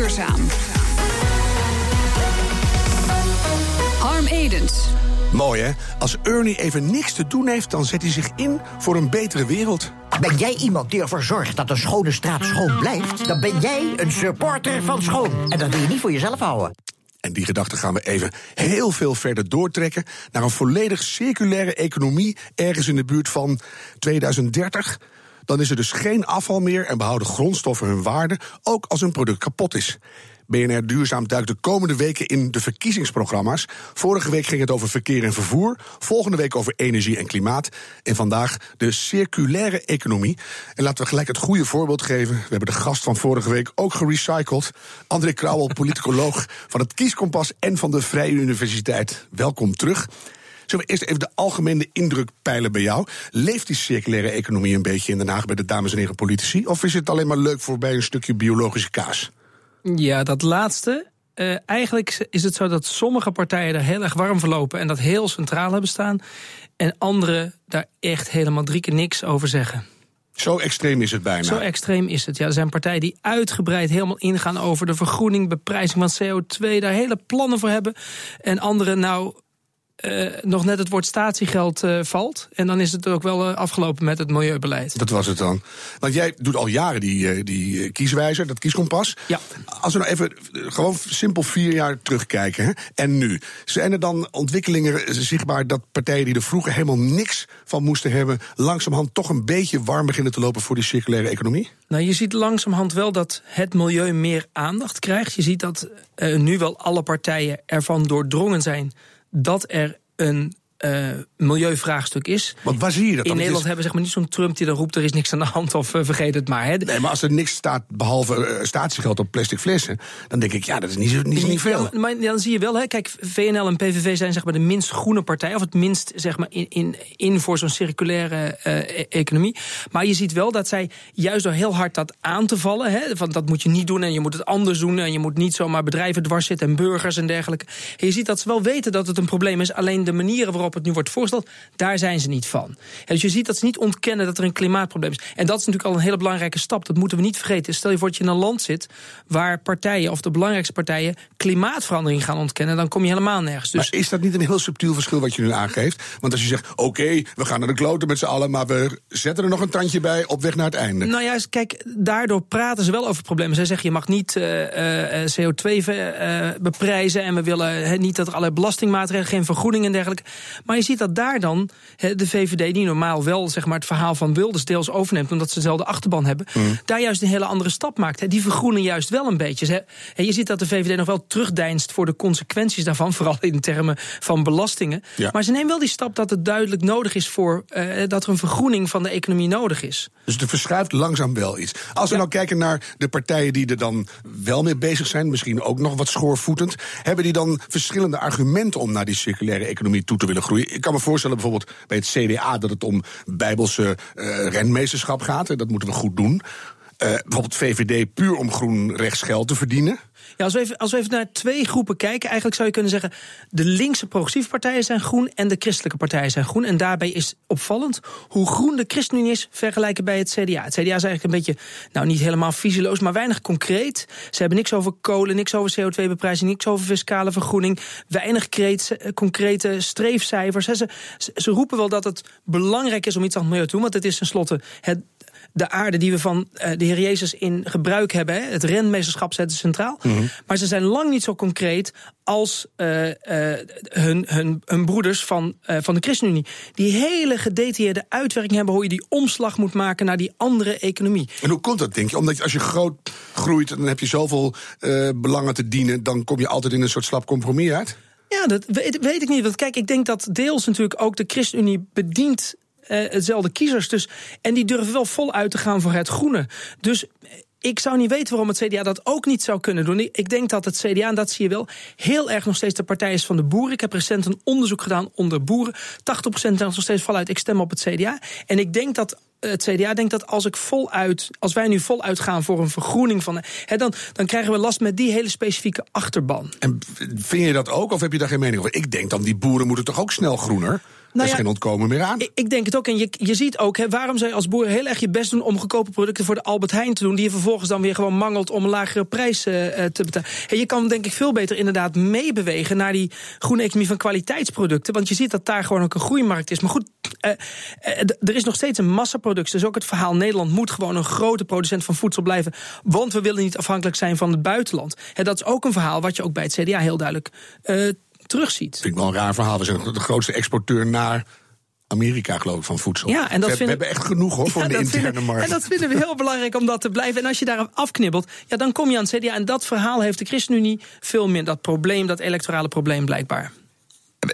duurzaam. Harm Edens. Mooi hè? Als Ernie even niks te doen heeft, dan zet hij zich in voor een betere wereld. Ben jij iemand die ervoor zorgt dat een schone straat schoon blijft? Dan ben jij een supporter van schoon. En dat wil je niet voor jezelf houden. En die gedachte gaan we even heel veel verder doortrekken naar een volledig circulaire economie ergens in de buurt van 2030. Dan is er dus geen afval meer en behouden grondstoffen hun waarde, ook als een product kapot is. BNR Duurzaam duikt de komende weken in de verkiezingsprogramma's. Vorige week ging het over verkeer en vervoer. Volgende week over energie en klimaat. En vandaag de circulaire economie. En laten we gelijk het goede voorbeeld geven. We hebben de gast van vorige week ook gerecycled. André Krauwel, politicoloog van het Kieskompas en van de Vrije Universiteit. Welkom terug. Zullen we eerst even de algemene indruk peilen bij jou? Leeft die circulaire economie een beetje in Den Haag bij de dames en heren politici? Of is het alleen maar leuk voor bij een stukje biologische kaas? Ja, dat laatste. Uh, eigenlijk is het zo dat sommige partijen er heel erg warm verlopen en dat heel centraal hebben staan. En andere daar echt helemaal drie keer niks over zeggen. Zo extreem is het bijna. Zo extreem is het. Ja, er zijn partijen die uitgebreid helemaal ingaan over de vergroening, beprijzing van CO2, daar hele plannen voor hebben. En anderen, nou, uh, nog net het woord statiegeld uh, valt. En dan is het ook wel uh, afgelopen met het milieubeleid. Dat was het dan. Want jij doet al jaren die, die kieswijzer, dat kieskompas. Ja. Als we nou even gewoon simpel vier jaar terugkijken. Hè, en nu. Zijn er dan ontwikkelingen zichtbaar dat partijen die er vroeger helemaal niks van moesten hebben. langzamerhand toch een beetje warm beginnen te lopen voor die circulaire economie? Nou, je ziet langzamerhand wel dat het milieu meer aandacht krijgt. Je ziet dat nu wel alle partijen ervan doordrongen zijn dat er een uh, milieuvraagstuk is. Want waar zie je dat In Nederland hebben we zeg maar niet zo'n Trump die dan roept... er is niks aan de hand of uh, vergeet het maar. Hè. Nee, maar als er niks staat behalve uh, statiegeld op plastic flessen... dan denk ik, ja, dat is niet, niet, niet veel. Ja, maar dan zie je wel, hè, kijk, VNL en PVV zijn zeg maar de minst groene partij... of het minst zeg maar in, in, in voor zo'n circulaire e economie. Maar je ziet wel dat zij juist door heel hard dat aan te vallen... Hè, van dat moet je niet doen en je moet het anders doen... en je moet niet zomaar bedrijven dwars zitten en burgers en dergelijke. En je ziet dat ze wel weten dat het een probleem is... alleen de manieren waarop het nu wordt voorgesteld, daar zijn ze niet van. dus je ziet dat ze niet ontkennen dat er een klimaatprobleem is. En dat is natuurlijk al een hele belangrijke stap. Dat moeten we niet vergeten. Stel je voor dat je in een land zit waar partijen, of de belangrijkste partijen, klimaatverandering gaan ontkennen, dan kom je helemaal nergens. Dus... Maar is dat niet een heel subtiel verschil wat je nu aangeeft? Want als je zegt, oké, we gaan naar de kloten met z'n allen, maar we zetten er nog een tandje bij op weg naar het einde. Nou ja, kijk, daardoor praten ze wel over problemen. Zij zeggen, je mag niet uh, uh, CO2 uh, beprijzen en we willen he, niet dat er allerlei belastingmaatregelen, geen vergoeding en dergelijke. Maar je ziet dat daar dan de VVD, die normaal wel zeg maar, het verhaal van Wilders deels overneemt, omdat ze dezelfde achterban hebben, mm. daar juist een hele andere stap maakt. Die vergroenen juist wel een beetje. Je ziet dat de VVD nog wel terugdeinst voor de consequenties daarvan, vooral in termen van belastingen. Ja. Maar ze nemen wel die stap dat het duidelijk nodig is voor uh, dat er een vergroening van de economie nodig is. Dus er verschuift langzaam wel iets. Als we ja. nou kijken naar de partijen die er dan wel mee bezig zijn, misschien ook nog wat schoorvoetend, hebben die dan verschillende argumenten om naar die circulaire economie toe te willen groeien? Ik kan me voorstellen bijvoorbeeld bij het CDA dat het om bijbelse uh, renmeesterschap gaat. En dat moeten we goed doen. Uh, bijvoorbeeld VVD puur om groen rechtsgeld te verdienen. Ja, als we, even, als we even naar twee groepen kijken, eigenlijk zou je kunnen zeggen: de linkse progressieve partijen zijn groen en de christelijke partijen zijn groen. En daarbij is opvallend hoe groen de ChristenUnie is vergelijken bij het CDA. Het CDA is eigenlijk een beetje, nou niet helemaal visieloos, maar weinig concreet. Ze hebben niks over kolen, niks over CO2-beprijzing, niks over fiscale vergroening, weinig concrete streefcijfers. Ze, ze, roepen wel dat het belangrijk is om iets aan het milieu te doen, want het is tenslotte het de aarde die we van uh, de Heer Jezus in gebruik hebben. Hè. Het renmeesterschap zetten centraal. Mm -hmm. Maar ze zijn lang niet zo concreet als uh, uh, hun, hun, hun broeders van, van de ChristenUnie. Die hele gedetailleerde uitwerking hebben hoe je die omslag moet maken naar die andere economie. En hoe komt dat, denk je? Omdat als je groot groeit, dan heb je zoveel belangen te dienen, dan kom je altijd in een soort slap compromis uit? Ja, dat weet, weet ik niet. Want kijk, ik denk dat deels natuurlijk ook de ChristenUnie bedient hetzelfde kiezers. Dus, en die durven wel voluit te gaan voor het groene. Dus ik zou niet weten waarom het CDA dat ook niet zou kunnen doen. Ik denk dat het CDA, en dat zie je wel, heel erg nog steeds de partij is van de boeren. Ik heb recent een onderzoek gedaan onder boeren. 80% zijn nog steeds voluit, ik stem op het CDA. En ik denk dat het CDA denkt dat als ik voluit, als wij nu voluit gaan voor een vergroening van, hè, dan, dan krijgen we last met die hele specifieke achterban. En vind je dat ook, of heb je daar geen mening over? Ik denk dan die boeren moeten toch ook snel groener? Er is ja, geen ontkomen meer aan. Ik, ik denk het ook. En je, je ziet ook, hè, waarom zij als boer heel erg je best doen om goedkope producten voor de Albert Heijn te doen, die je vervolgens dan weer gewoon mangelt om een lagere prijs eh, eh, te betalen. En je kan denk ik veel beter inderdaad meebewegen naar die groene economie van kwaliteitsproducten. Want je ziet dat daar gewoon ook een groeimarkt is. Maar goed, eh, er is nog steeds een massaproductie. Dus ook het verhaal: Nederland moet gewoon een grote producent van voedsel blijven. Want we willen niet afhankelijk zijn van het buitenland. Hè, dat is ook een verhaal wat je ook bij het CDA heel duidelijk terugziet. vind ik wel een raar verhaal. We zijn de grootste exporteur naar Amerika, geloof ik, van voedsel. Ja, en dat we, vinden- we hebben echt genoeg hoor, voor Ja, de interne vinden, markt. En dat vinden we heel belangrijk om dat te blijven. En als je daar afknibbelt, ja, dan kom je aan het CDA. En dat verhaal heeft de ChristenUnie veel meer. Dat probleem, dat electorale probleem blijkbaar.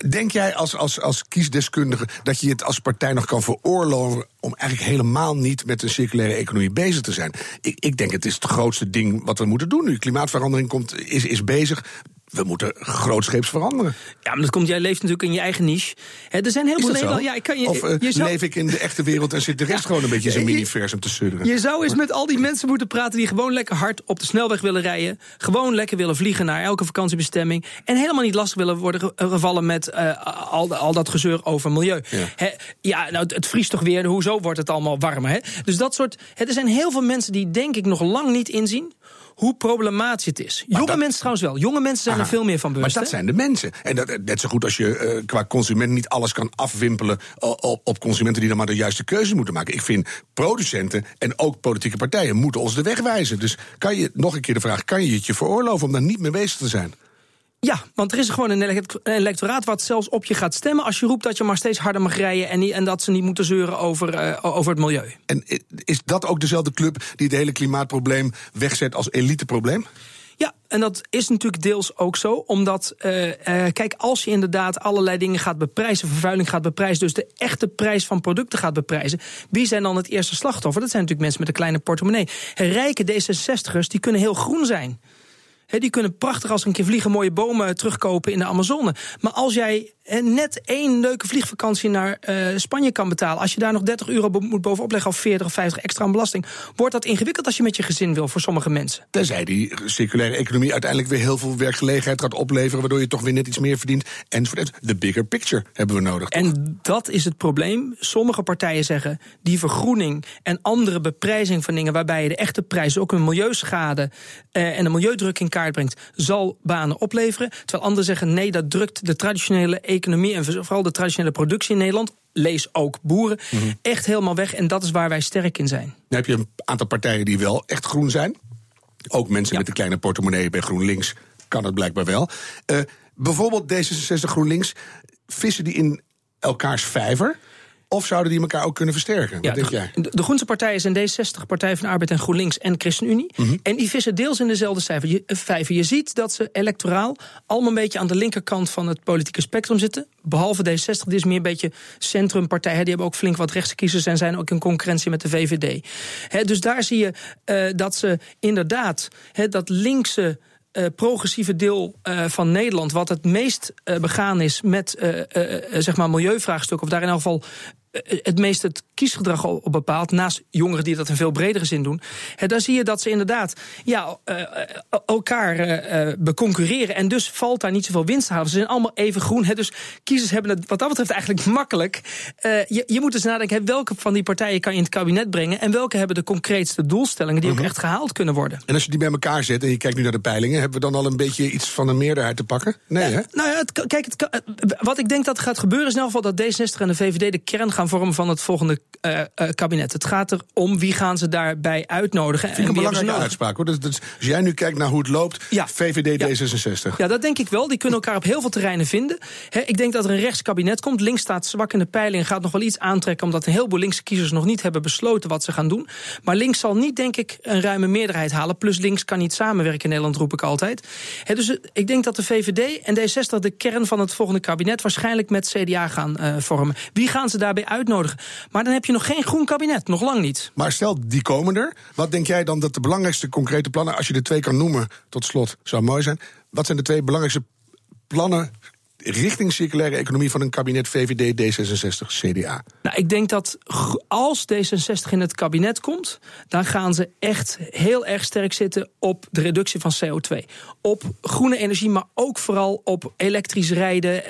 Denk jij als, als, als kiesdeskundige dat je het als partij nog kan veroorloven om eigenlijk helemaal niet met een circulaire economie bezig te zijn? Ik, ik denk het is het grootste ding wat we moeten doen nu. Klimaatverandering komt, is, is bezig. We moeten grootscheeps veranderen. Ja, maar dat komt, jij leeft natuurlijk in je eigen niche. Hè, er zijn heel veel Ja, ik kan je, of eh, je zou- leef ik in de echte wereld en zit de rest gewoon een beetje in zijn miniversum te sudderen? Je zou eens met al die mensen moeten praten die gewoon lekker hard op de snelweg willen rijden. Gewoon lekker willen vliegen naar elke vakantiebestemming. En helemaal niet lastig willen worden ge- gevallen met eh, al, al dat gezeur over milieu. Ja. Ja, nou, het, vriest toch weer. Hoezo wordt het allemaal warmer? Hè? Dus dat soort. Er zijn heel veel mensen die, denk ik, nog lang niet inzien hoe problematisch het is. Jonge dat- mensen trouwens wel. Jonge mensen zijn er veel meer van bewust. Maar dat hè? zijn de mensen. En dat, net zo goed als je eh, qua consument niet alles kan afwimpelen o- op, op consumenten die dan maar de juiste keuze moeten maken. Ik vind producenten en ook politieke partijen moeten ons de weg wijzen. Dus kan je, nog een keer de vraag, kan je het je veroorloven om daar niet mee bezig te zijn? Ja, want er is gewoon een elect- een electoraat wat zelfs op je gaat stemmen als je roept dat je maar steeds harder mag rijden en, niet, en dat ze niet moeten zeuren over, eh, over het milieu. En is dat ook dezelfde club die het hele klimaatprobleem wegzet als eliteprobleem? Ja, en dat is natuurlijk deels ook zo, omdat, eh, eh, kijk, als je inderdaad allerlei dingen gaat beprijzen, vervuiling gaat beprijzen, dus de echte prijs van producten gaat beprijzen, wie zijn dan het eerste slachtoffer? Dat zijn natuurlijk mensen met een kleine portemonnee. Rijke D66'ers, die kunnen heel groen zijn. Die kunnen prachtig als een keer vliegen mooie bomen terugkopen in de Amazone. Maar als jij net één leuke vliegvakantie naar eh, Spanje kan betalen, als je daar nog 30 euro moet bovenop leggen of 40 of 50 extra aan belasting, wordt dat ingewikkeld als je met je gezin wil voor sommige mensen. Tenzij die circulaire economie uiteindelijk weer heel veel werkgelegenheid gaat opleveren, waardoor je toch weer net iets meer verdient. Enzovoort. De bigger picture hebben we nodig. toch? En dat is het probleem. Sommige partijen zeggen die vergroening en andere beprijzing van dingen, waarbij je de echte prijs ook een milieuschade eh, en een milieudruk in kaart brengt, zal banen opleveren. Terwijl anderen zeggen nee, dat drukt de traditionele economie en vooral de traditionele productie in Nederland. Lees ook boeren, echt helemaal weg. En dat is waar wij sterk in zijn. Dan heb je een aantal partijen die wel echt groen zijn. Ook mensen Ja. met een kleine portemonnee bij GroenLinks kan het blijkbaar wel. Eh, bijvoorbeeld D66 GroenLinks, vissen die in elkaars vijver? Of zouden die elkaar ook kunnen versterken? Wat denk de, jij? de, de groenste partijen zijn D60, Partij van Arbeid en GroenLinks en ChristenUnie. Mhm. En die vissen deels in dezelfde cijfer. Je, eh, vijver. Je ziet dat ze electoraal allemaal een beetje aan de linkerkant van het politieke spectrum zitten. Behalve D60, die is meer een beetje centrumpartij. Hè. Die hebben ook flink wat rechtse kiezers en zijn ook in concurrentie met de VVD. Hè, dus daar zie je eh, dat ze inderdaad hè, dat linkse eh, progressieve deel van Nederland, wat het meest begaan is met zeg maar milieuvraagstukken, of daar in elk geval het meest het kiesgedrag op bepaalt, naast jongeren die dat in veel bredere zin doen. Hè, daar zie je dat ze inderdaad ja, eh, eh, elkaar eh, eh, beconcurreren. En dus valt daar niet zoveel winst te halen. Ze zijn allemaal even groen. Dus kiezers hebben het wat dat betreft eigenlijk makkelijk. Eh, je, je moet dus nadenken, welke van die partijen kan je in het kabinet brengen en welke hebben de concreetste doelstellingen die ook echt gehaald kunnen worden. En als je die bij elkaar zet en je kijkt nu naar de peilingen, hebben we dan al een beetje iets van een meerderheid te pakken? Nee, hè? Nou ja, het, kijk, het eh, wat ik denk dat gaat gebeuren is in elk geval dat D66 en de VVD de kern gaan vormen van het volgende eh, eh, kabinet. Het gaat erom wie gaan ze daarbij uitnodigen. Vind ik een belangrijke uitspraak hoor. Dus, dus als jij nu kijkt naar hoe het loopt, Ja. VVD Ja. D66. Ja, dat denk ik wel. Die kunnen elkaar op heel veel terreinen vinden. Ik denk dat er een rechtskabinet komt. Links staat zwak in de peiling en gaat nog wel iets aantrekken... omdat een heleboel linkse kiezers nog niet hebben besloten wat ze gaan doen. Maar links zal niet, denk ik, een ruime meerderheid halen. Plus links kan niet samenwerken in Nederland, roep ik altijd. Dus eh, ik denk dat de VVD en D60 de kern van het volgende kabinet... waarschijnlijk met CDA gaan vormen. Wie gaan ze daarbij uitnodigen? Maar dan heb je nog geen groen kabinet, nog lang niet. Maar stel, die komen er. Wat denk jij dan dat de belangrijkste concrete plannen, als je de twee kan noemen, tot slot, zou mooi zijn. Wat zijn de twee belangrijkste plannen richting circulaire economie van een kabinet VVD, D66, CDA? Nou, ik denk dat als D66 in het kabinet komt, dan gaan ze echt heel erg sterk zitten op de reductie van CO2. Op groene energie, maar ook vooral op elektrisch rijden.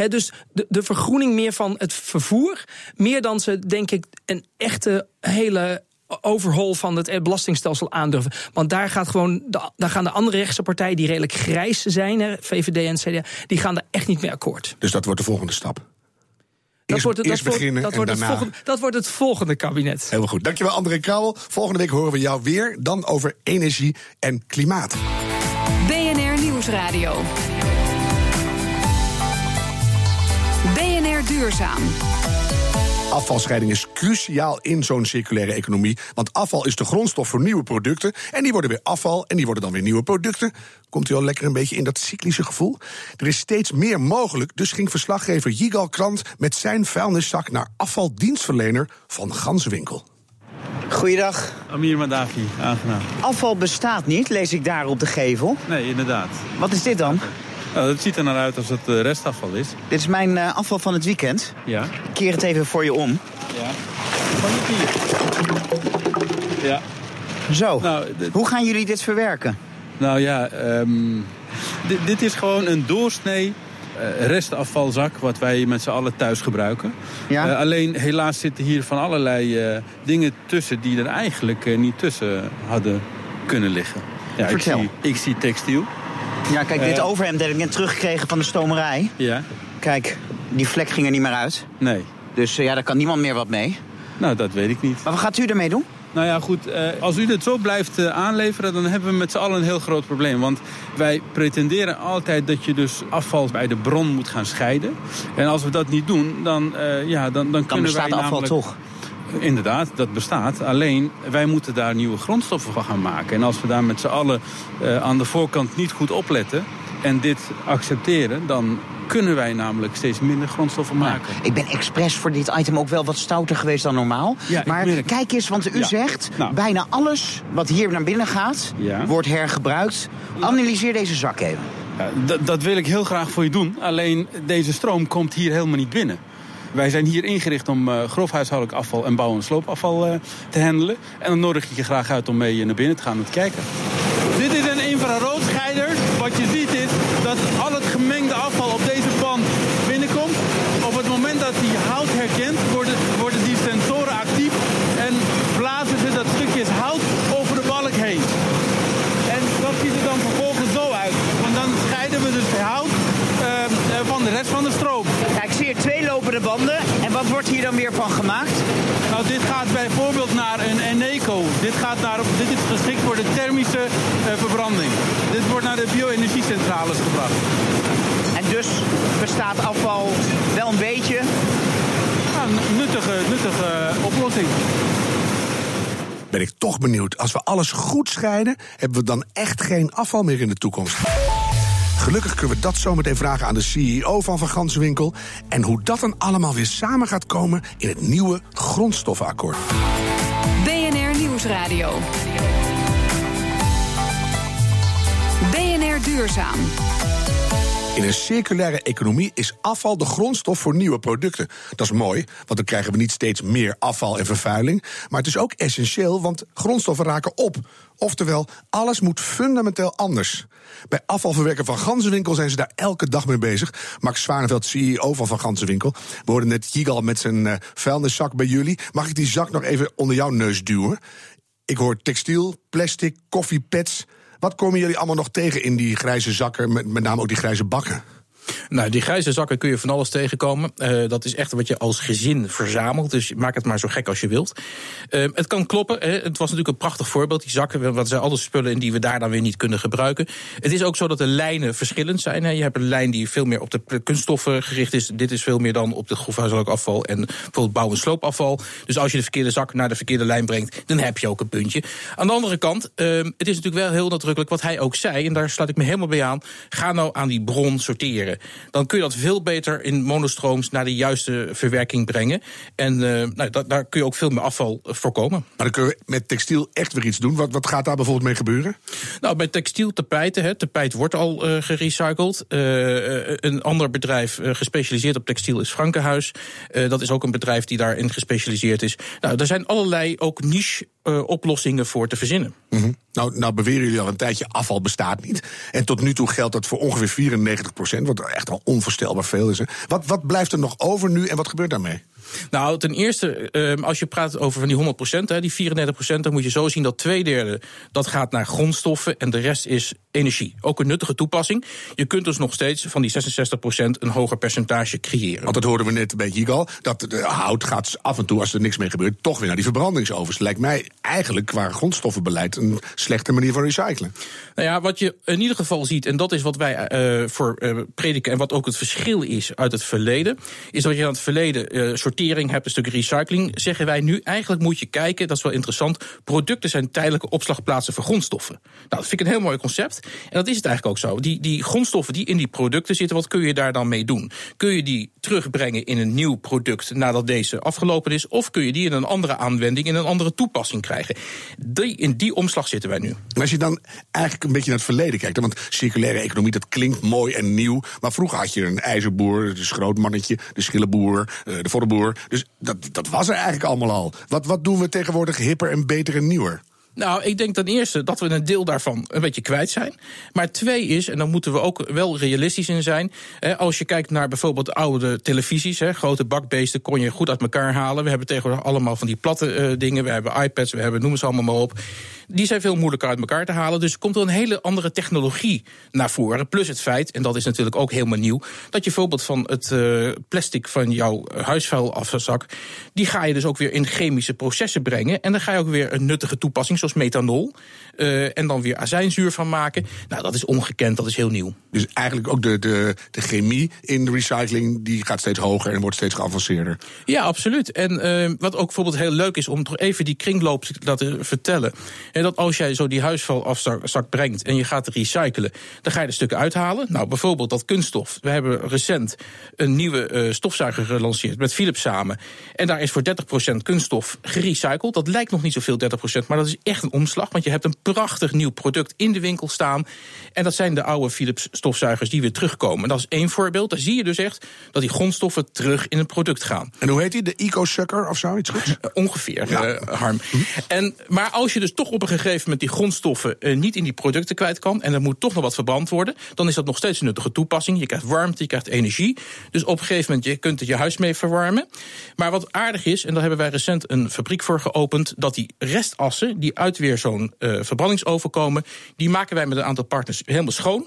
Uh, dus de, de vergroening meer van het vervoer. Meer dan ze, denk ik, een echte hele overhol van het belastingstelsel aandurven. Want daar, gaat gewoon, daar gaan de andere rechtse partijen, die redelijk grijs zijn, hè, VVD en CDA, die gaan daar echt niet mee akkoord. Dus dat wordt de volgende stap. Dat wordt, het, dat, beginnen dat, wordt het volgende, dat wordt het volgende kabinet. Heel goed. Dankjewel, André Krauwel. Volgende week horen we jou weer. Dan over energie en klimaat. BNR Nieuwsradio. BNR Duurzaam. Afvalscheiding is cruciaal in zo'n circulaire economie. Want afval is de grondstof voor nieuwe producten. En die worden weer afval en die worden dan weer nieuwe producten. Komt u al lekker een beetje in dat cyclische gevoel? Er is steeds meer mogelijk, dus ging verslaggever Jigal Krant met zijn vuilniszak naar afvaldienstverlener van Ganswinkel. Goeiedag. Amir Madafi, aangenaam. Afval bestaat niet, lees ik daar op de gevel. Nee, inderdaad. Wat is dit dan? Nou, dat ziet er naar uit als het eh, restafval is. Dit is mijn uh, afval van het weekend. Ja. Ik keer het even voor je om. Ja. Van hier. Ja. Zo. Nou, Hoe gaan jullie dit verwerken? Nou ja, um, dit is gewoon een doorsnee uh, restafvalzak wat wij met z'n allen thuis gebruiken. Ja. Uh, alleen helaas zitten hier van allerlei uh, dingen tussen die er eigenlijk niet tussen hadden kunnen liggen. Ja, Vertel. Ik zie, ik zie textiel. Ja, kijk, dit uh, overhemd heb ik net teruggekregen van de stomerij. Ja. Kijk, die vlek ging er niet meer uit. Nee. Dus uh, ja, daar kan niemand meer wat mee. Nou, dat weet ik niet. Maar wat gaat u ermee doen? Nou ja, goed, uh, als u dit zo blijft aanleveren... dan hebben we met z'n allen een heel groot probleem. Want wij pretenderen altijd dat je dus afval bij de bron moet gaan scheiden. En als we dat niet doen, dan, ja, dan, dan, dan kunnen wij namelijk... afval toch? Inderdaad, dat bestaat. Alleen wij moeten daar nieuwe grondstoffen van gaan maken. En als we daar met z'n allen uh, aan de voorkant niet goed opletten en dit accepteren, dan kunnen wij namelijk steeds minder grondstoffen maken. Ik ben expres voor dit item ook wel wat stouter geweest dan normaal. Ja, maar kijk eens, want u ja. zegt nou. bijna alles wat hier naar binnen gaat, wordt hergebruikt. Analyseer deze zak even. dat wil ik heel graag voor je doen. Alleen deze stroom komt hier helemaal niet binnen. Wij zijn hier ingericht om uh, grof huishoudelijk afval en bouw- en sloopafval uh, te handelen. En dan nodig ik je graag uit om mee naar binnen te gaan en te kijken. Dit is een infraroodscheider. Wat je ziet is dat al het gemengde afval op deze pan binnenkomt. Op het moment dat die hout herkent, worden, worden die sensoren actief en blazen ze dat stukjes hout over de balk heen. En dat ziet er dan vervolgens zo uit. Want dan scheiden we dus hout uh, van de rest van de stroom. Ja, ik zie hier twee lopende banden. En wat wordt hier dan weer van gemaakt? Nou, dit gaat bijvoorbeeld naar een Eneco. Dit, gaat naar, dit is geschikt voor de thermische uh, verbranding. Dit wordt naar de bio-energiecentrales gebracht. En dus bestaat afval wel een beetje? Een nuttige, nuttige oplossing ben ik toch benieuwd. Als we alles goed scheiden, hebben we dan echt geen afval meer in de toekomst. Gelukkig kunnen we dat zometeen vragen aan de CEO van Van Ganswinkel. En hoe dat dan allemaal weer samen gaat komen in het nieuwe grondstoffenakkoord. BNR Nieuwsradio. Duurzaam. In een circulaire economie is afval de grondstof voor nieuwe producten. Dat is mooi, want dan krijgen we niet steeds meer afval en vervuiling. Maar het is ook essentieel, want grondstoffen raken op. Oftewel, alles moet fundamenteel anders. Bij afvalverwerken van Ganzenwinkel zijn ze daar elke dag mee bezig. Max Zwaneveld, CEO van Van Ganzenwinkel. We hoorden net Jigal met zijn uh, vuilniszak bij jullie. Mag ik die zak nog even onder jouw neus duwen? Ik hoor textiel, plastic, koffiepads. Wat komen jullie allemaal nog tegen in die grijze zakken, met, met name ook die grijze bakken? Nou, die grijze zakken kun je van alles tegenkomen. Uh, dat is echt wat je als gezin verzamelt. Dus maak het maar zo gek als je wilt. Uh, het kan kloppen. Hè. Het was natuurlijk een prachtig voorbeeld. Die zakken, wat zijn alle spullen in die we daar dan weer niet kunnen gebruiken. Het is ook zo dat de lijnen verschillend zijn. Hè. Je hebt een lijn die veel meer op de kunststoffen gericht is. Dit is veel meer dan op de grofhuiselijk afval en bijvoorbeeld bouw- en sloopafval. Dus als je de verkeerde zak naar de verkeerde lijn brengt, dan heb je ook een puntje. Aan de andere kant, uh, het is natuurlijk wel heel nadrukkelijk wat hij ook zei. En daar sluit ik me helemaal bij aan. Ga nou aan die bron sorteren. Dan kun je dat veel beter in monostrooms naar de juiste verwerking brengen. En uh, nou, da daar kun je ook veel meer afval voorkomen. Maar dan kunnen we met textiel echt weer iets doen. Wat, wat gaat daar bijvoorbeeld mee gebeuren? Nou, bij textiel tapijten. Hè, tapijt wordt al uh, gerecycled. Uh, een ander bedrijf gespecialiseerd op textiel is Frankenhuis. dat is ook een bedrijf die daarin gespecialiseerd is. Nou, er zijn allerlei ook niche oplossingen voor te verzinnen. -hmm. Nou, nou beweren jullie al een tijdje, afval bestaat niet. En tot nu toe geldt dat voor ongeveer 94 procent, wat echt wel onvoorstelbaar veel is. Wat, wat blijft er nog over nu en wat gebeurt daarmee? Nou, ten eerste, ehm, als je praat over van die 100 procent, die 34 procent, dan moet je zo zien dat twee derde dat gaat naar grondstoffen en de rest is energie. Ook een nuttige toepassing. Je kunt dus nog steeds van die 66 procent een hoger percentage creëren. Want dat hoorden we net een beetje al. Dat de hout gaat af en toe, als er niks mee gebeurt, toch weer naar die verbrandingsovens. Lijkt mij eigenlijk qua grondstoffenbeleid een slechte manier van recyclen. Nou ja, wat je in ieder geval ziet, en dat is wat wij uh, voor uh, prediken en wat ook het verschil is uit het verleden, is dat je aan het verleden uh, sortering hebt, een stuk recycling. Zeggen wij nu, eigenlijk moet je kijken, dat is wel interessant, producten zijn tijdelijke opslagplaatsen voor grondstoffen. Nou, dat vind ik een heel mooi concept. En dat is het eigenlijk ook zo. Die, die grondstoffen die in die producten zitten, wat kun je daar dan mee doen? Kun je die terugbrengen in een nieuw product nadat deze afgelopen is? Of kun je die in een andere aanwending, in een andere toepassing krijgen? Die, in die omslag zitten wij nu. als je dan eigenlijk een beetje naar het verleden kijkt, want circulaire economie, dat klinkt mooi en nieuw. Maar vroeger had je een ijzerboer, de schrootmannetje, de schillenboer, eh, de voddenboer. Dus dat, dat was er eigenlijk allemaal al. Wat, wat doen we tegenwoordig hipper en beter en nieuwer? Nou, ik denk ten eerste dat we een deel daarvan een beetje kwijt zijn. Maar twee is, en dan moeten we ook wel realistisch in zijn. als je kijkt naar bijvoorbeeld oude televisies, grote bakbeesten kon je goed uit elkaar halen. We hebben tegenwoordig allemaal van die platte uh, dingen. We hebben iPads, we hebben noem ze allemaal maar op. Die zijn veel moeilijker uit elkaar te halen. Dus er komt er een hele andere technologie naar voren. Plus het feit, en dat is natuurlijk ook helemaal nieuw, dat je bijvoorbeeld van het uh, plastic van jouw huisvuilafzak, die ga je dus ook weer in chemische processen brengen. En dan ga je ook weer een nuttige toepassing, zoals methanol. Uh, en dan weer azijnzuur van maken. Nou, dat is ongekend, dat is heel nieuw. Dus eigenlijk ook de, de, de chemie in de recycling, die gaat steeds hoger en wordt steeds geavanceerder. Ja, absoluut. En uh, wat ook bijvoorbeeld heel leuk is om toch even die kringloop te laten vertellen. En dat als jij zo die huisvuilafzak brengt en je gaat recyclen, dan ga je er stukken uithalen. Nou, bijvoorbeeld dat kunststof. We hebben recent een nieuwe uh, stofzuiger gelanceerd met Philips samen. En daar is voor 30% kunststof gerecycled. Dat lijkt nog niet zoveel, 30%, maar dat is echt een omslag. Want je hebt een prachtig nieuw product in de winkel staan. En dat zijn de oude Philips stofzuigers die weer terugkomen. Dat is één voorbeeld. Daar zie je dus echt dat die grondstoffen terug in het product gaan. En hoe heet die? De Eco-Sucker of zoiets goeds? Uh, ongeveer, ja. uh, Harm. En, maar als je dus toch op een gegeven moment die grondstoffen uh, niet in die producten kwijt kan... en er moet toch nog wat verbrand worden... dan is dat nog steeds een nuttige toepassing. Je krijgt warmte, je krijgt energie. Dus op een gegeven moment je kunt het je huis mee verwarmen. Maar wat aardig is, en daar hebben wij recent een fabriek voor geopend... dat die restassen die uit weer zo'n uh, verbrandingsoven komen... die maken wij met een aantal partners helemaal schoon...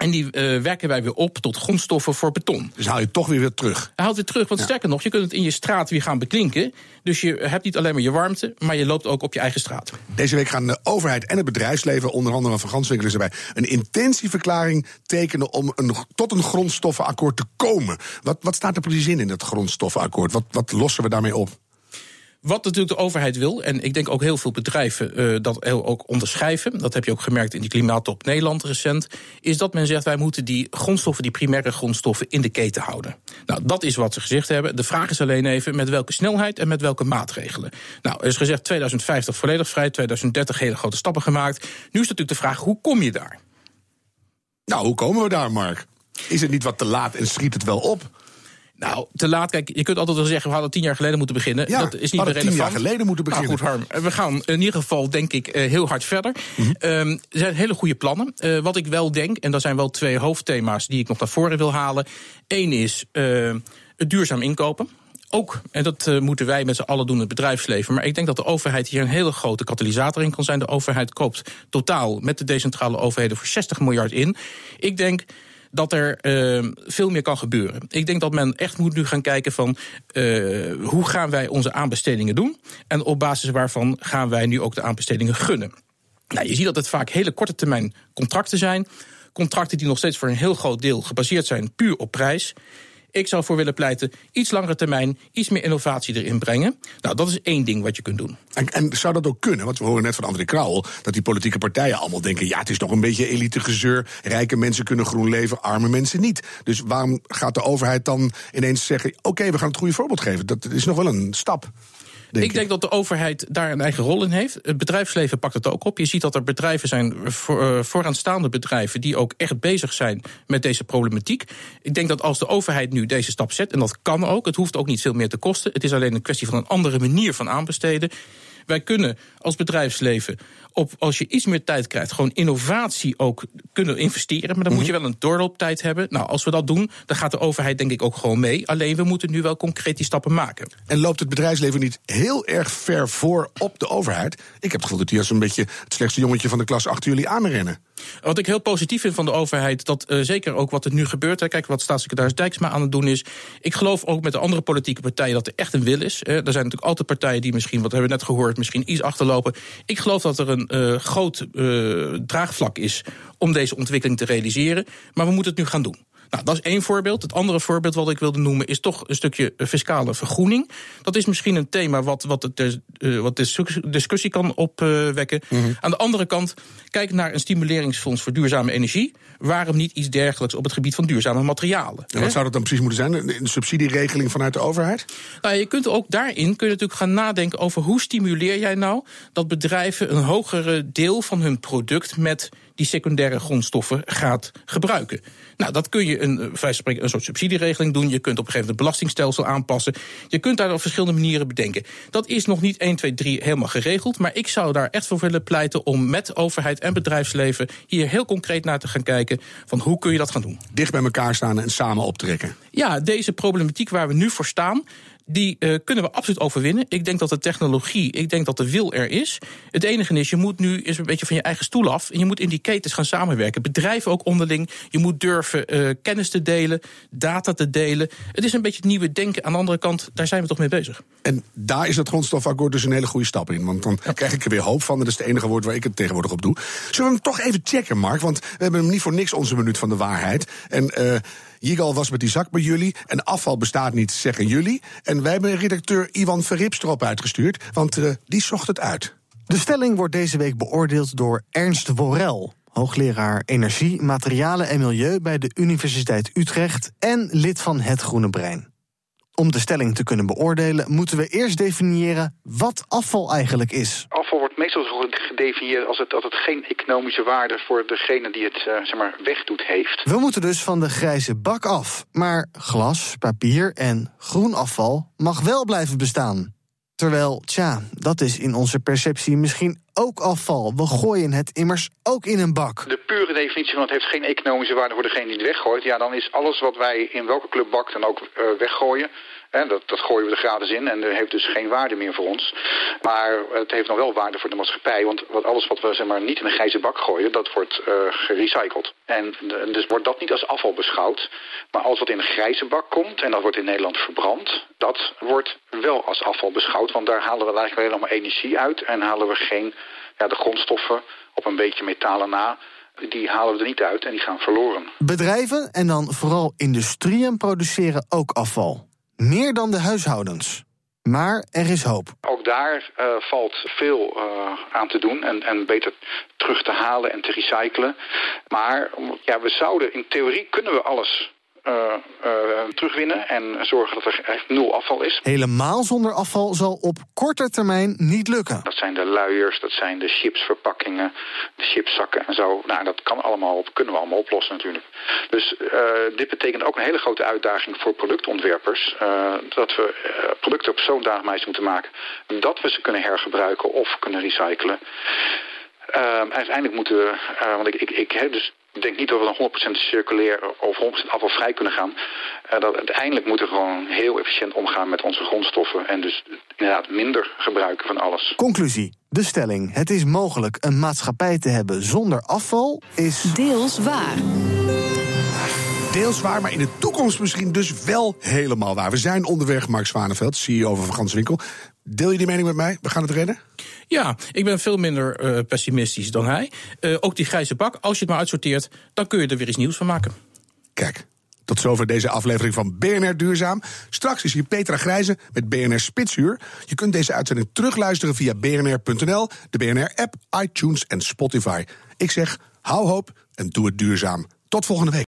En die uh, werken wij weer op tot grondstoffen voor beton. Dus haal je toch weer weer terug? Haalt weer terug, want ja. sterker nog, je kunt het in je straat weer gaan beklinken. Dus je hebt niet alleen maar je warmte, maar je loopt ook op je eigen straat. Deze week gaan de overheid en het bedrijfsleven, onder andere van Ganswinkel is erbij, een intentieverklaring tekenen om een, tot een grondstoffenakkoord te komen. Wat, wat staat er precies in in dat grondstoffenakkoord? Wat, wat lossen we daarmee op? Wat natuurlijk de overheid wil, en ik denk ook heel veel bedrijven uh, dat heel ook onderschrijven, dat heb je ook gemerkt in die klimaattop Nederland recent, is dat men zegt wij moeten die grondstoffen, die primaire grondstoffen, in de keten houden. Nou, dat is wat ze gezegd hebben. De vraag is alleen even met welke snelheid en met welke maatregelen. Nou, er is gezegd 2050 volledig vrij, 2030 hele grote stappen gemaakt. Nu is natuurlijk de vraag, hoe kom je daar? Nou, hoe komen we daar, Mark? Is het niet wat te laat en schiet het wel op? Nou, te laat. Kijk, je kunt altijd wel zeggen, we hadden tien jaar geleden moeten beginnen. Ja, dat is niet meer relevant. tien jaar geleden moeten beginnen. Nou goed, Harm, we gaan in ieder geval, denk ik, heel hard verder. Mm -hmm. um, er zijn hele goede plannen. Uh, wat ik wel denk, en dat zijn wel twee hoofdthema's die ik nog naar voren wil halen. Eén is uh, het duurzaam inkopen. Ook, en dat uh, moeten wij met z'n allen doen, het bedrijfsleven. Maar ik denk dat de overheid hier een hele grote katalysator in kan zijn. De overheid koopt totaal met de decentrale overheden voor 60 miljard in. Ik denk dat er uh, veel meer kan gebeuren. Ik denk dat men echt moet nu gaan kijken van uh, hoe gaan wij onze aanbestedingen doen en op basis waarvan gaan wij nu ook de aanbestedingen gunnen. Nou, je ziet dat het vaak hele korte termijn contracten zijn. Contracten die nog steeds voor een heel groot deel gebaseerd zijn puur op prijs. Ik zou voor willen pleiten, iets langere termijn, iets meer innovatie erin brengen. Nou, dat is één ding wat je kunt doen. En, en zou dat ook kunnen? Want we horen net van André Krauwel dat die politieke partijen allemaal denken: ja, het is toch een beetje elitegezeur. Rijke mensen kunnen groen leven, arme mensen niet. Dus waarom gaat de overheid dan ineens zeggen: oké, we gaan het goede voorbeeld geven? Dat is nog wel een stap. Denk ik, denk dat de overheid daar een eigen rol in heeft. Het bedrijfsleven pakt het ook op. Je ziet dat er bedrijven zijn, voor, uh, vooraanstaande bedrijven, die ook echt bezig zijn met deze problematiek. Ik denk dat als de overheid nu deze stap zet, en dat kan ook, het hoeft ook niet veel meer te kosten. Het is alleen een kwestie van een andere manier van aanbesteden. Wij kunnen als bedrijfsleven op, als je iets meer tijd krijgt, gewoon innovatie ook kunnen investeren. Maar dan moet je wel een doorlooptijd hebben. Nou, als we dat doen, dan gaat de overheid denk ik ook gewoon mee. Alleen we moeten nu wel concreet die stappen maken. En loopt het bedrijfsleven niet heel erg ver voor op de overheid? Ik heb het gevoel dat die als een beetje het slechtste jongetje van de klas achter jullie aanrennen. Wat ik heel positief vind van de overheid, dat uh, zeker ook wat er nu gebeurt. Hè, kijk, wat staatssecretaris Dijksma aan het doen is. Ik geloof ook met de andere politieke partijen dat er echt een wil is. Er zijn natuurlijk altijd partijen die misschien, wat hebben we net gehoord, misschien iets achterlopen. Ik geloof dat er een uh, groot uh, draagvlak is om deze ontwikkeling te realiseren. Maar we moeten het nu gaan doen. Nou, dat is één voorbeeld. Het andere voorbeeld wat ik wilde noemen is toch een stukje fiscale vergroening. Dat is misschien een thema wat, wat, het, uh, wat discussie kan opwekken. Mm -hmm. Aan de andere kant, kijk naar een stimuleringsfonds voor duurzame energie. Waarom niet iets dergelijks op het gebied van duurzame materialen? En wat zou dat dan precies moeten zijn? Een subsidieregeling vanuit de overheid? Nou, je kunt ook daarin kun je natuurlijk gaan nadenken over hoe stimuleer jij nou dat bedrijven een hogere deel van hun product met die secundaire grondstoffen gaat gebruiken. Nou, dat kun je een, spreken, een soort subsidieregeling doen. Je kunt op een gegeven moment het belastingstelsel aanpassen. Je kunt daar op verschillende manieren bedenken. Dat is nog niet 1, 2, 3 helemaal geregeld. Maar ik zou daar echt voor willen pleiten om met overheid en bedrijfsleven hier heel concreet naar te gaan kijken. Van hoe kun je dat gaan doen? Dicht bij elkaar staan en samen optrekken. Ja, deze problematiek waar we nu voor staan die uh, kunnen we absoluut overwinnen. Ik denk dat de technologie, ik denk dat de wil er is. Het enige is, je moet nu eens een beetje van je eigen stoel af. En je moet in die ketens gaan samenwerken. Bedrijven ook onderling. Je moet durven uh, kennis te delen, data te delen. Het is een beetje het nieuwe denken. Aan de andere kant, daar zijn we toch mee bezig. En daar is het grondstofakkoord dus een hele goede stap in. Want dan ja. krijg ik er weer hoop van. Dat is het enige woord waar ik het tegenwoordig op doe. Zullen we hem toch even checken, Mark? Want we hebben hem niet voor niks onze minuut van de waarheid. En uh, Jigal was met die zak bij jullie. En afval bestaat niet, zeggen jullie. En wij hebben redacteur Ivan Verrips erop uitgestuurd. Want uh, die zocht het uit. De stelling wordt deze week beoordeeld door Ernst Worrel. Hoogleraar Energie, Materialen en Milieu bij de Universiteit Utrecht en lid van Het Groene Brein. Om de stelling te kunnen beoordelen, moeten we eerst definiëren wat afval eigenlijk is. Afval wordt meestal gedefinieerd als het, dat het geen economische waarde voor degene die het uh, zeg maar, wegdoet heeft. We moeten dus van de grijze bak af. Maar glas, papier en groen afval mag wel blijven bestaan. Terwijl, tja, dat is in onze perceptie misschien ook afval. We gooien het immers ook in een bak. De pure definitie van het heeft geen economische waarde voor degene die het weggooit. Ja, dan is alles wat wij in welke club bak dan ook uh, weggooien. En dat, dat gooien we er gratis in en dat heeft dus geen waarde meer voor ons. Maar het heeft nog wel waarde voor de maatschappij. Want wat, alles wat we zeg maar, niet in een grijze bak gooien, dat wordt uh, gerecycled. En dus wordt dat niet als afval beschouwd. Maar alles wat in een grijze bak komt, en dat wordt in Nederland verbrand... dat wordt wel als afval beschouwd. Want daar halen we eigenlijk alleen maar energie uit... en halen we geen ja, de grondstoffen op een beetje metalen na die halen we er niet uit en die gaan verloren. Bedrijven en dan vooral industrieën produceren ook afval. Meer dan de huishoudens. Maar er is hoop. Ook daar uh, valt veel uh, aan te doen en, en beter terug te halen en te recyclen. Maar ja, we zouden in theorie kunnen we alles terugwinnen en zorgen dat er echt nul afval is. Helemaal zonder afval zal op korte termijn niet lukken. Dat zijn de luiers, dat zijn de chipsverpakkingen, de chipszakken en zo. Nou, dat kan allemaal, kunnen we allemaal oplossen natuurlijk. Dus uh, dit betekent ook een hele grote uitdaging voor productontwerpers. dat we producten op zo'n wijze moeten maken dat we ze kunnen hergebruiken of kunnen recyclen. uiteindelijk moeten we, want ik, ik, ik heb dus ik denk niet dat we dan 100% circulair of 100% afvalvrij kunnen gaan. Uh, dat uiteindelijk moeten we gewoon heel efficiënt omgaan met onze grondstoffen. En dus inderdaad minder gebruiken van alles. Conclusie. De stelling, het is mogelijk een maatschappij te hebben zonder afval, is... Deels waar. Deels waar, maar in de toekomst misschien dus wel helemaal waar. We zijn onderweg, Mark Zwaneveld, CEO van Ganswinkel. Deel je die mening met mij? We gaan het redden? Ja, ik ben veel minder eh, pessimistisch dan hij. Eh, ook die grijze bak, als je het maar uitsorteert, dan kun je er weer iets nieuws van maken. Kijk, tot zover deze aflevering van BNR Duurzaam. Straks is hier Petra Grijze met BNR Spitsuur. Je kunt deze uitzending terugluisteren via bnr.nl, de BNR-app, iTunes en Spotify. Ik zeg, hou hoop en doe het duurzaam. Tot volgende week.